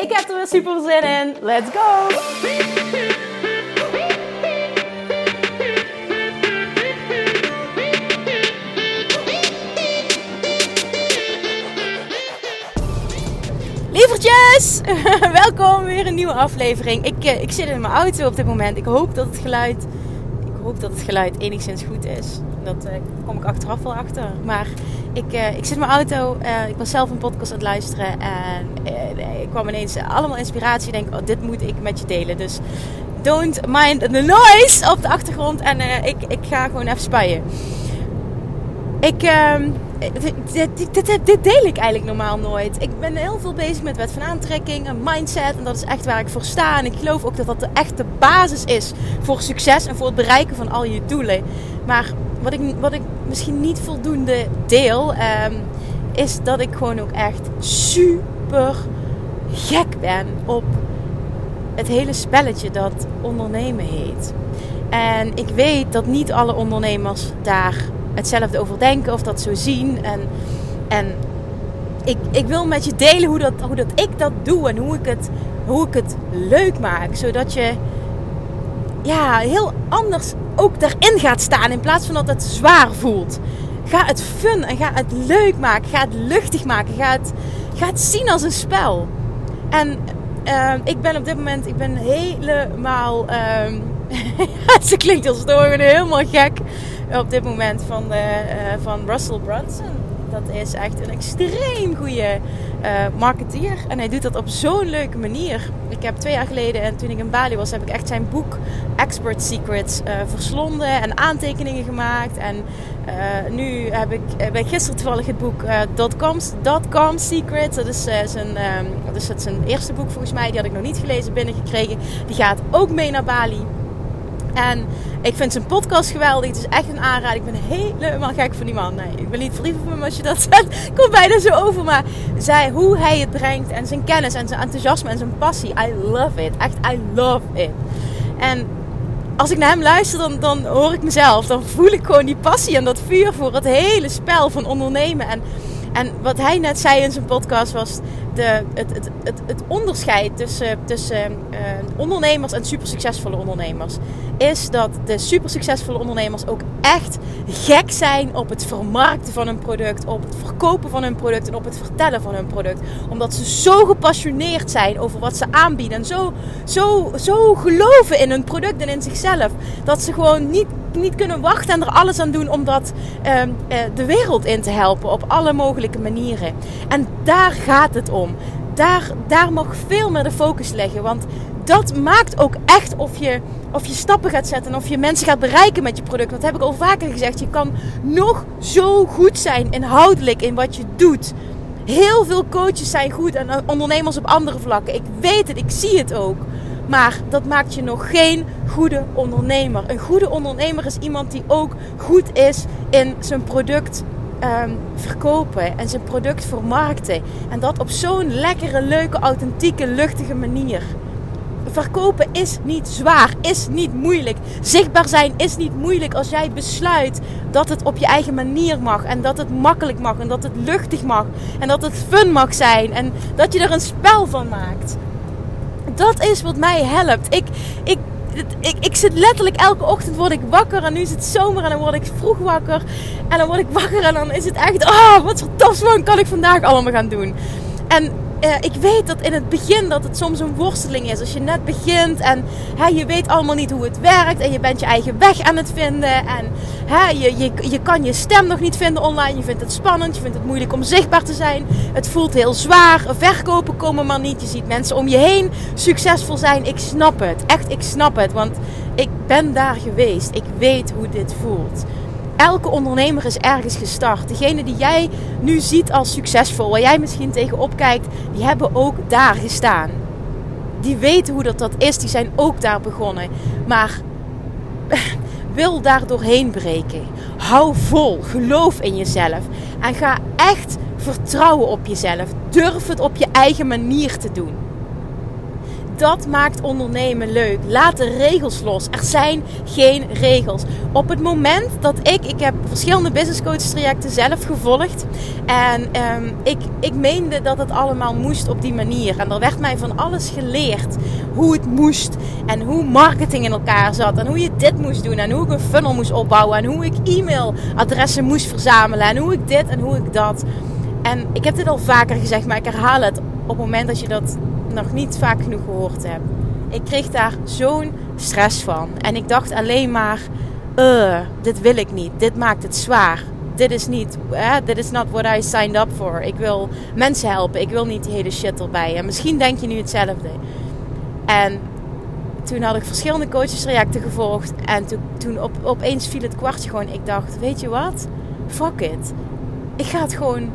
Ik heb er weer super zin in. Let's go! Lievertjes, welkom weer een nieuwe aflevering. Ik, eh, ik zit in mijn auto op dit moment. Ik hoop dat het geluid, ik hoop dat het geluid enigszins goed is. Dat uh, kom ik achteraf wel achter. Maar ik, uh, ik zit in mijn auto. ik was zelf een podcast aan het luisteren en ik kwam ineens allemaal inspiratie. Denk, oh, dit moet ik met je delen. Dus don't mind the noise op de achtergrond en ik, ik ga gewoon even spuien. Ik ehm, dit, dit, dit, deel ik eigenlijk normaal nooit. Ik ben heel veel bezig met wet van aantrekking en mindset. En dat is echt waar ik voor sta. En ik geloof ook dat dat de echte basis is voor succes en voor het bereiken van al je doelen. Maar wat ik, wat ik misschien niet voldoende deel, um, is dat ik gewoon ook echt super gek ben op het hele spelletje dat ondernemen heet. En ik weet dat niet alle ondernemers daar hetzelfde over denken of dat zo zien. En, en ik, ik wil met je delen hoe dat, hoe dat ik dat doe en hoe ik, het, hoe ik het leuk maak. Zodat je ja, heel anders ook daarin gaat staan in plaats van dat het zwaar voelt. Ga het fun en ga het leuk maken. Ga het luchtig maken. Ga het, ga het zien als een spel. En uh, ik ben op dit moment, ik ben helemaal, uh, ze klinkt als stoer, helemaal gek op dit moment van, de, uh, van Russell Brunson. Dat is echt een extreem goede uh, marketeer. En hij doet dat op zo'n leuke manier. Ik heb twee jaar geleden, en toen ik in Bali was, heb ik echt zijn boek Expert Secrets uh, verslonden en aantekeningen gemaakt. En nu heb ik, ik gisteren toevallig het boek .com, .com Secrets. Dat is, zijn, um, dat is zijn eerste boek volgens mij. Die had ik nog niet gelezen, binnengekregen. Die gaat ook mee naar Bali. En ik vind zijn podcast geweldig. Het is echt een aanrader. Ik ben helemaal gek van die man. Nee, ik ben niet verliefd op hem als je dat zegt. Komt bijna zo over. Maar zij, hoe hij het brengt en zijn kennis en zijn enthousiasme en zijn passie. I love it. Echt, I love it. En als ik naar hem luister, dan, dan hoor ik mezelf. Dan voel ik gewoon die passie en dat vuur voor het hele spel van ondernemen. En, en wat hij net zei in zijn podcast was de, het, het, het, het onderscheid tussen, tussen uh, ondernemers en super succesvolle ondernemers is dat de super succesvolle ondernemers ook echt gek zijn op het vermarkten van hun product, op het verkopen van hun product en op het vertellen van hun product. Omdat ze zo gepassioneerd zijn over wat ze aanbieden en zo, zo, zo geloven in hun product en in zichzelf, dat ze gewoon niet, niet kunnen wachten en er alles aan doen om dat uh, de wereld in te helpen op alle mogelijke manieren. En daar gaat het om. Daar, daar mag veel meer de focus liggen. Want dat maakt ook echt of je, of je stappen gaat zetten. En of je mensen gaat bereiken met je product. Dat heb ik al vaker gezegd. Je kan nog zo goed zijn inhoudelijk in wat je doet. Heel veel coaches zijn goed en ondernemers op andere vlakken. Ik weet het, ik zie het ook. Maar dat maakt je nog geen goede ondernemer. Een goede ondernemer is iemand die ook goed is in zijn product um, verkopen en zijn product vermarkten. En dat op zo'n lekkere, leuke, authentieke, luchtige manier. Verkopen is niet zwaar, is niet moeilijk. Zichtbaar zijn is niet moeilijk als jij besluit dat het op je eigen manier mag. En dat het makkelijk mag. En dat het luchtig mag. En dat het fun mag zijn. En dat je er een spel van maakt. Dat is wat mij helpt. Ik, ik ik, ik zit letterlijk elke ochtend word ik wakker. En nu is het zomer en dan word ik vroeg wakker. En dan word ik wakker en dan is het echt... Oh, wat fantastisch kan ik vandaag allemaal gaan doen. En uh, ik weet dat in het begin dat het soms een worsteling is. Als je net begint en hè, je weet allemaal niet hoe het werkt. En je bent je eigen weg aan het vinden. En hè, je, je, je kan je stem nog niet vinden online. Je vindt het spannend. Je vindt het moeilijk om zichtbaar te zijn. Het voelt heel zwaar. Verkopen komen maar niet. Je ziet mensen om je heen succesvol zijn. Ik snap het. Echt, ik snap het. Want ik ben daar geweest. Ik weet hoe dit voelt. Elke ondernemer is ergens gestart. Degene die jij nu ziet als succesvol, waar jij misschien tegenop kijkt, die hebben ook daar gestaan. die weten hoe dat, dat is. Die zijn ook daar begonnen. Maar wil daar doorheen breken. Hou vol. Geloof in jezelf. En ga echt vertrouwen op jezelf. Durf het op je eigen manier te doen dat maakt ondernemen leuk. Laat de regels los. Er zijn geen regels. Op het moment dat ik, ik heb verschillende business coach trajecten zelf gevolgd. En um, ik, ik meende dat het allemaal moest op die manier. En er werd mij van alles geleerd. Hoe het moest. En hoe marketing in elkaar zat. En hoe je dit moest doen. En hoe ik een funnel moest opbouwen. En hoe ik e-mailadressen moest verzamelen. En hoe ik dit en hoe ik dat. En ik heb dit al vaker gezegd, maar ik herhaal het op het moment dat je dat nog niet vaak genoeg gehoord heb. Ik kreeg daar zo'n stress van. En ik dacht alleen maar: uh, dit wil ik niet. Dit maakt het zwaar. Dit is niet, dit is not what I signed up for. Ik wil mensen helpen. Ik wil niet die hele shit erbij. En misschien denk je nu hetzelfde. En toen had ik verschillende coachestrajecten gevolgd. En toen, toen op, opeens viel het kwartje gewoon. Ik dacht, weet je wat? Fuck it. Ik ga het gewoon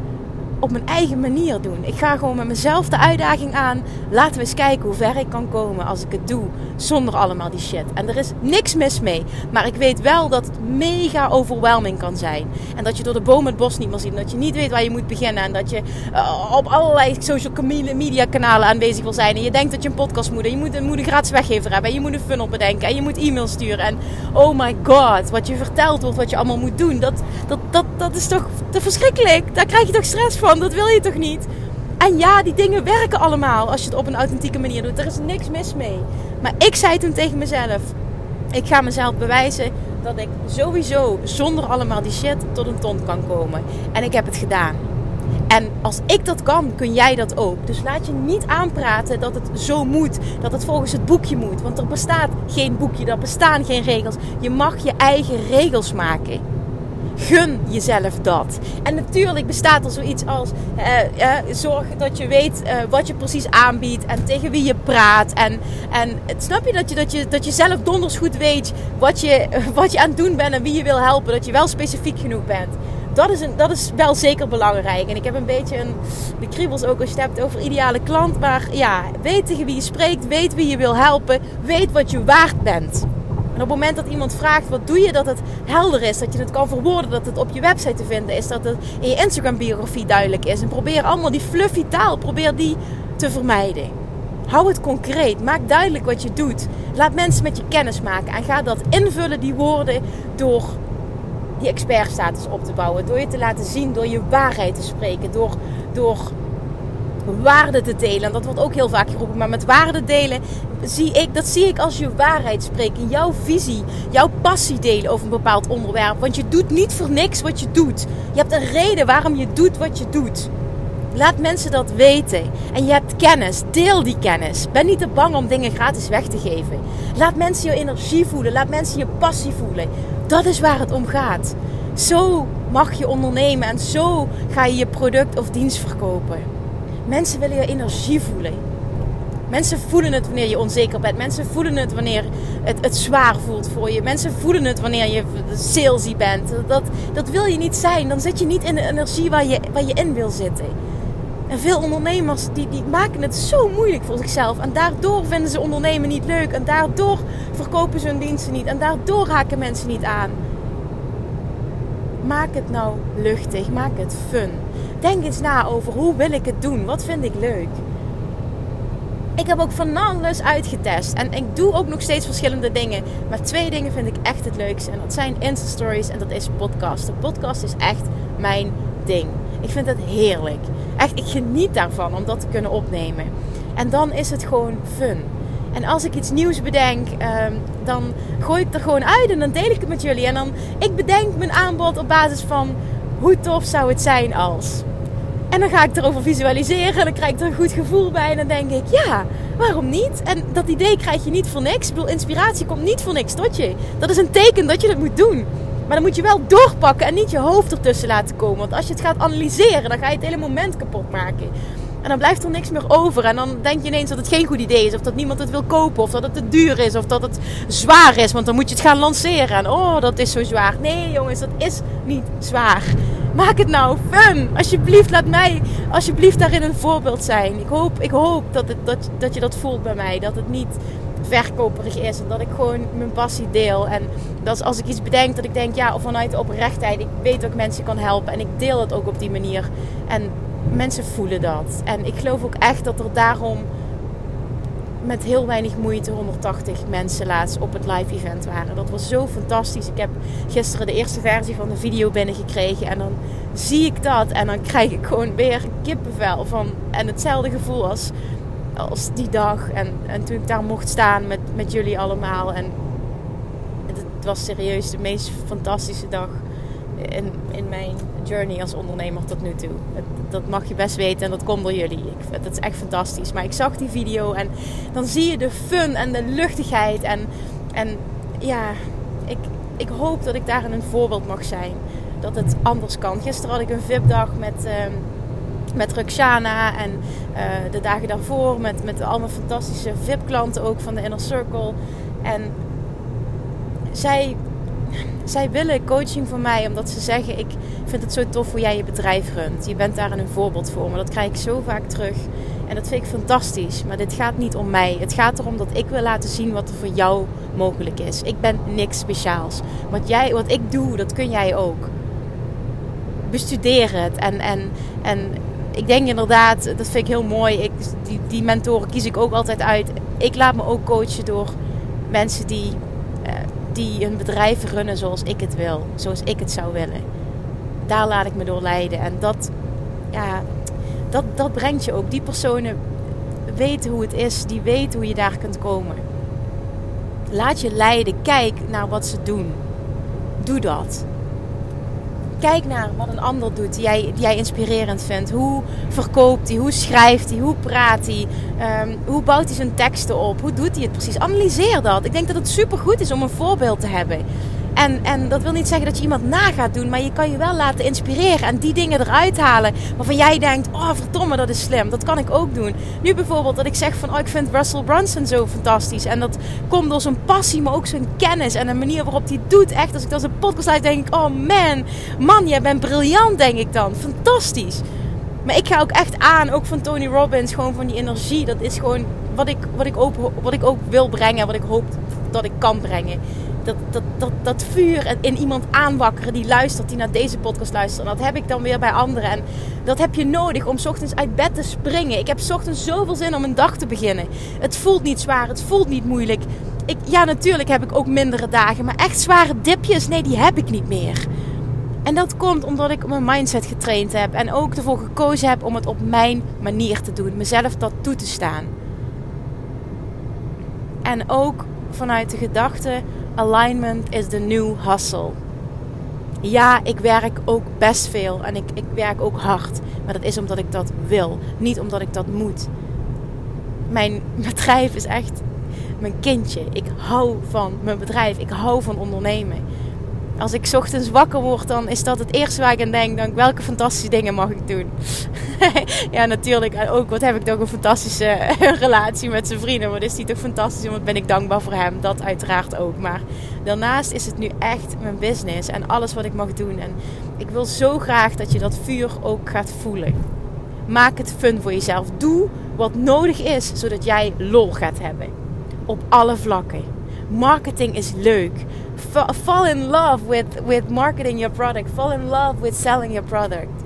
op mijn eigen manier doen. Ik ga gewoon met mezelf de uitdaging aan. Laten we eens kijken hoe ver ik kan komen als ik het doe zonder allemaal die shit. En er is niks mis mee. Maar ik weet wel dat het mega overwhelming kan zijn. En dat je door de boom het bos niet meer ziet. Dat je niet weet waar je moet beginnen. En dat je uh, op allerlei social media kanalen aanwezig wil zijn. En je denkt dat je een podcast moet. En je moet, moet een gratis weggever hebben. En je moet een funnel bedenken. En je moet e-mail sturen. En oh my god, wat je vertelt wordt, wat je allemaal moet doen. Dat, dat, dat, dat is toch te verschrikkelijk. Daar krijg je toch stress van. Dat wil je toch niet? En ja, die dingen werken allemaal als je het op een authentieke manier doet. Er is niks mis mee. Maar ik zei toen tegen mezelf: ik ga mezelf bewijzen dat ik sowieso zonder allemaal die shit tot een ton kan komen. En ik heb het gedaan. En als ik dat kan, kun jij dat ook. Dus laat je niet aanpraten dat het zo moet, dat het volgens het boekje moet. Want er bestaat geen boekje, er bestaan geen regels. Je mag je eigen regels maken. Gun jezelf dat. En natuurlijk bestaat er zoiets als uh, zorg dat je weet uh, wat je precies aanbiedt en tegen wie je praat. En, en snap je dat, je dat je dat je zelf donders goed weet wat je, wat je aan het doen bent en wie je wil helpen. Dat je wel specifiek genoeg bent. Dat is, een, dat is wel zeker belangrijk. En ik heb een beetje een, de kriebels ook als je het hebt over ideale klant. Maar ja, weet tegen wie je spreekt, weet wie je wil helpen, weet wat je waard bent. En op het moment dat iemand vraagt wat doe je, dat het helder is, dat je het kan verwoorden, dat het op je website te vinden is, dat het in je Instagram biografie duidelijk is. En probeer allemaal die fluffy taal, probeer die te vermijden. Hou het concreet, maak duidelijk wat je doet. Laat mensen met je kennis maken en ga dat invullen, die woorden, door die expertstatus op te bouwen. Door je te laten zien, door je waarheid te spreken, door, door waarde te delen. En dat wordt ook heel vaak geroepen. Maar met waarde delen zie ik, dat zie ik als je waarheid spreken. Jouw visie, jouw passie delen over een bepaald onderwerp. Want je doet niet voor niks wat je doet. Je hebt een reden waarom je doet wat je doet. Laat mensen dat weten. En je hebt kennis. Deel die kennis. Ben niet te bang om dingen gratis weg te geven. Laat mensen je energie voelen. Laat mensen je passie voelen. Dat is waar het om gaat. Zo mag je ondernemen en zo ga je je product of dienst verkopen. Mensen willen je energie voelen. Mensen voelen het wanneer je onzeker bent. Mensen voelen het wanneer het, het zwaar voelt voor je. Mensen voelen het wanneer je salesy bent. Dat, dat wil je niet zijn. Dan zit je niet in de energie waar je, waar je in wil zitten. En veel ondernemers die, die maken het zo moeilijk voor zichzelf. En daardoor vinden ze ondernemen niet leuk. En daardoor verkopen ze hun diensten niet. En daardoor haken mensen niet aan. Maak het nou luchtig. Maak het fun. Denk eens na over hoe wil ik het doen? Wat vind ik leuk? Ik heb ook van alles uitgetest. En ik doe ook nog steeds verschillende dingen. Maar twee dingen vind ik echt het leukste. En dat zijn Insta Stories en dat is podcast. De podcast is echt mijn ding. Ik vind het heerlijk. Echt, ik geniet daarvan om dat te kunnen opnemen. En dan is het gewoon fun. En als ik iets nieuws bedenk, ehm, dan gooi ik er gewoon uit en dan deel ik het met jullie. En dan, ik bedenk mijn aanbod op basis van hoe tof zou het zijn als. En dan ga ik erover visualiseren en dan krijg ik er een goed gevoel bij. En dan denk ik, ja, waarom niet? En dat idee krijg je niet voor niks. Ik bedoel, inspiratie komt niet voor niks tot je. Dat is een teken dat je het moet doen. Maar dan moet je wel doorpakken en niet je hoofd ertussen laten komen. Want als je het gaat analyseren, dan ga je het hele moment kapot maken. En dan blijft er niks meer over. En dan denk je ineens dat het geen goed idee is. Of dat niemand het wil kopen. Of dat het te duur is. Of dat het zwaar is. Want dan moet je het gaan lanceren. En oh, dat is zo zwaar. Nee jongens, dat is niet zwaar. Maak het nou fun. Alsjeblieft, laat mij alsjeblieft daarin een voorbeeld zijn. Ik hoop, ik hoop dat, het, dat, dat je dat voelt bij mij. Dat het niet verkoperig is. En dat ik gewoon mijn passie deel. En dat als ik iets bedenk, dat ik denk, ja, vanuit de oprechtheid. Ik weet dat ik mensen kan helpen. En ik deel het ook op die manier. En mensen voelen dat. En ik geloof ook echt dat er daarom met heel weinig moeite 180 mensen laatst op het live event waren. Dat was zo fantastisch. Ik heb gisteren de eerste versie van de video binnengekregen. En dan zie ik dat. En dan krijg ik gewoon weer kippenvel van. En hetzelfde gevoel als, als die dag. En, en toen ik daar mocht staan met, met jullie allemaal. En het was serieus de meest fantastische dag in, in mijn journey als ondernemer tot nu toe. Dat, mag je best weten en dat komt door jullie. Ik, dat is echt fantastisch. Maar ik zag die video en dan zie je de fun en de luchtigheid. En, en ja, ik, ik hoop dat ik daarin een voorbeeld mag zijn. Dat het anders kan. Gisteren had ik een VIP-dag met, uh, met Ruxana. En uh, de dagen daarvoor met, met allemaal fantastische VIP-klanten ook van de Inner Circle. En zij zij willen coaching van mij omdat ze zeggen: Ik vind het zo tof hoe jij je bedrijf runt. Je bent daar een voorbeeld voor. Maar dat krijg ik zo vaak terug. En dat vind ik fantastisch. Maar dit gaat niet om mij. Het gaat erom dat ik wil laten zien wat er voor jou mogelijk is. Ik ben niks speciaals. Wat, jij, wat ik doe, dat kun jij ook. Bestudeer het. En, en, en ik denk inderdaad, dat vind ik heel mooi. Ik, die, die mentoren kies ik ook altijd uit. Ik laat me ook coachen door mensen die die een bedrijf runnen zoals ik het wil, zoals ik het zou willen. Daar laat ik me door leiden. En dat, ja, dat, dat brengt je ook. Die personen weten hoe het is, die weten hoe je daar kunt komen. Laat je leiden, kijk naar wat ze doen. Doe dat. Kijk naar wat een ander doet die jij, die jij inspirerend vindt. Hoe verkoopt hij? Hoe schrijft hij? Hoe praat hij? Ehm, hoe bouwt hij zijn teksten op? Hoe doet hij het precies? Analyseer dat. Ik denk dat het super goed is om een voorbeeld te hebben. En, en dat wil niet zeggen dat je iemand na gaat doen, maar je kan je wel laten inspireren en die dingen eruit halen waarvan jij denkt: oh verdomme, dat is slim. Dat kan ik ook doen. Nu bijvoorbeeld dat ik zeg van: oh, ik vind Russell Brunson zo fantastisch. En dat komt door zijn passie, maar ook zijn kennis en de manier waarop hij doet. Echt, als ik dan zijn podcast uit denk ik: oh man, man, jij bent briljant, denk ik dan. Fantastisch. Maar ik ga ook echt aan, ook van Tony Robbins, gewoon van die energie. Dat is gewoon wat ik, wat ik, ook, wat ik ook wil brengen, wat ik hoop dat ik kan brengen dat, dat, dat, dat vuur in iemand aanwakkeren die luistert, die naar deze podcast luistert. En dat heb ik dan weer bij anderen. En dat heb je nodig om ochtends uit bed te springen. Ik heb ochtends zoveel zin om een dag te beginnen. Het voelt niet zwaar, het voelt niet moeilijk. Ik, ja, natuurlijk heb ik ook mindere dagen, maar echt zware dipjes, nee, die heb ik niet meer. En dat komt omdat ik mijn mindset getraind heb en ook ervoor gekozen heb om het op mijn manier te doen, mezelf dat toe te staan. En ook vanuit de gedachte alignment is the new hustle. Ja, ik werk ook best veel en ik, ik werk ook hard. Maar dat is omdat ik dat wil, niet omdat ik dat moet. Mijn bedrijf is echt mijn kindje. Ik hou van mijn bedrijf. Ik hou van ondernemen als ik ochtends wakker word, dan is dat het eerste waar ik aan denk. Dan, welke fantastische dingen mag ik doen? ja, natuurlijk. En ook, wat heb ik toch een fantastische relatie met zijn vrienden. Wat is die toch fantastisch? En wat ben ik dankbaar voor hem. Dat uiteraard ook. Maar daarnaast is het nu echt mijn business. En alles wat ik mag doen. En ik wil zo graag dat je dat vuur ook gaat voelen. Maak het fun voor jezelf. Doe wat nodig is, zodat jij lol gaat hebben. Op alle vlakken. Marketing is leuk fall in love with, with marketing your product. Fall in love with selling your product.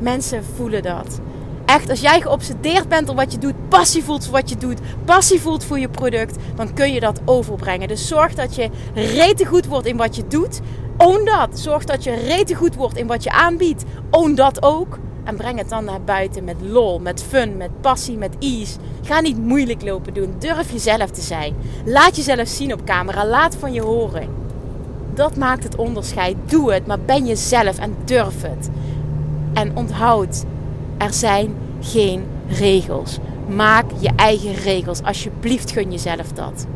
Mensen voelen dat. Echt, als jij geobsedeerd bent door wat je doet, passie voelt voor wat je doet, passie voelt voor je product, dan kun je dat overbrengen. Dus zorg dat je rete goed wordt in wat je doet. Own dat. Zorg dat je rete goed wordt in wat je aanbiedt. Own dat ook. En breng het dan naar buiten met lol, met fun, met passie, met ease. Ga niet moeilijk lopen doen. Durf jezelf te zijn. Laat jezelf zien op camera. Laat van je horen. Dat maakt het onderscheid. Doe het, maar ben jezelf en durf het. En onthoud, er zijn geen regels. Maak je eigen regels. Alsjeblieft gun jezelf dat.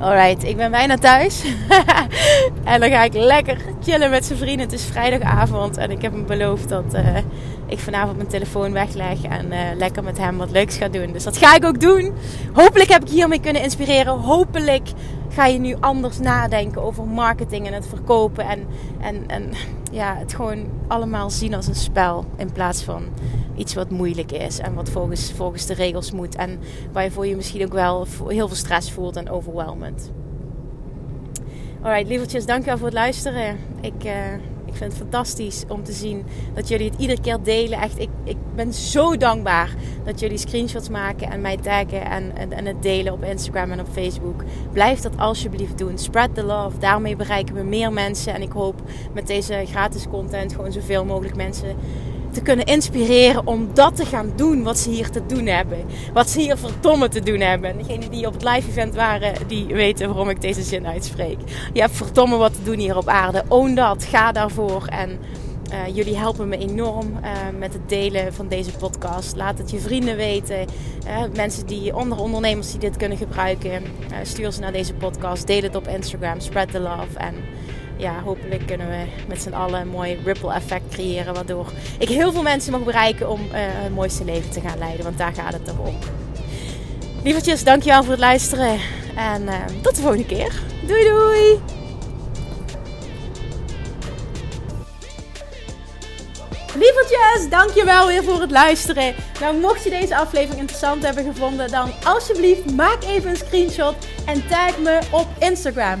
Alright, ik ben bijna thuis. en dan ga ik lekker chillen met zijn vrienden. Het is vrijdagavond en ik heb hem beloofd dat uh, ik vanavond mijn telefoon wegleg en uh, lekker met hem wat leuks ga doen. Dus dat ga ik ook doen. Hopelijk heb ik hiermee kunnen inspireren. Hopelijk ga je nu anders nadenken over marketing en het verkopen. En, en, en ja, het gewoon allemaal zien als een spel. In plaats van iets wat moeilijk is. En wat volgens, volgens de regels moet. En waarvoor je misschien ook wel heel veel stress voelt en overwhelmend. Alright, lievertjes, dankjewel voor het luisteren. Ik... Ik vind het fantastisch om te zien dat jullie het iedere keer delen. Echt, ik, ik ben zo dankbaar dat jullie screenshots maken en mij taggen en, en, en het delen op Instagram en op Facebook. Blijf dat alsjeblieft doen. Spread the love. Daarmee bereiken we meer mensen. En ik hoop met deze gratis content gewoon zoveel mogelijk mensen te kunnen inspireren om dat te gaan doen wat ze hier te doen hebben. Wat ze hier verdomme te doen hebben. En degenen die op het live event waren, die weten waarom ik deze zin uitspreek. Je hebt verdomme wat te doen hier op aarde. Own dat. Ga daarvoor. En uh, jullie helpen me enorm uh, met het delen van deze podcast. Laat het je vrienden weten. Uh, mensen die, andere ondernemers die dit kunnen gebruiken. stuur ze naar deze podcast. Deel het op Instagram. Spread the love. En ja, hopelijk kunnen we met z'n allen een mooi ripple effect creëren. Waardoor ik heel veel mensen mag bereiken om uh, het mooiste leven te gaan leiden. Want daar gaat het toch om. Lievertjes, dankjewel voor het luisteren. En uh, tot de volgende keer. Doei doei! Lievertjes, dankjewel weer voor het luisteren. Nou, mocht je deze aflevering interessant hebben gevonden, dan alsjeblieft maak even een screenshot en tag me op Instagram.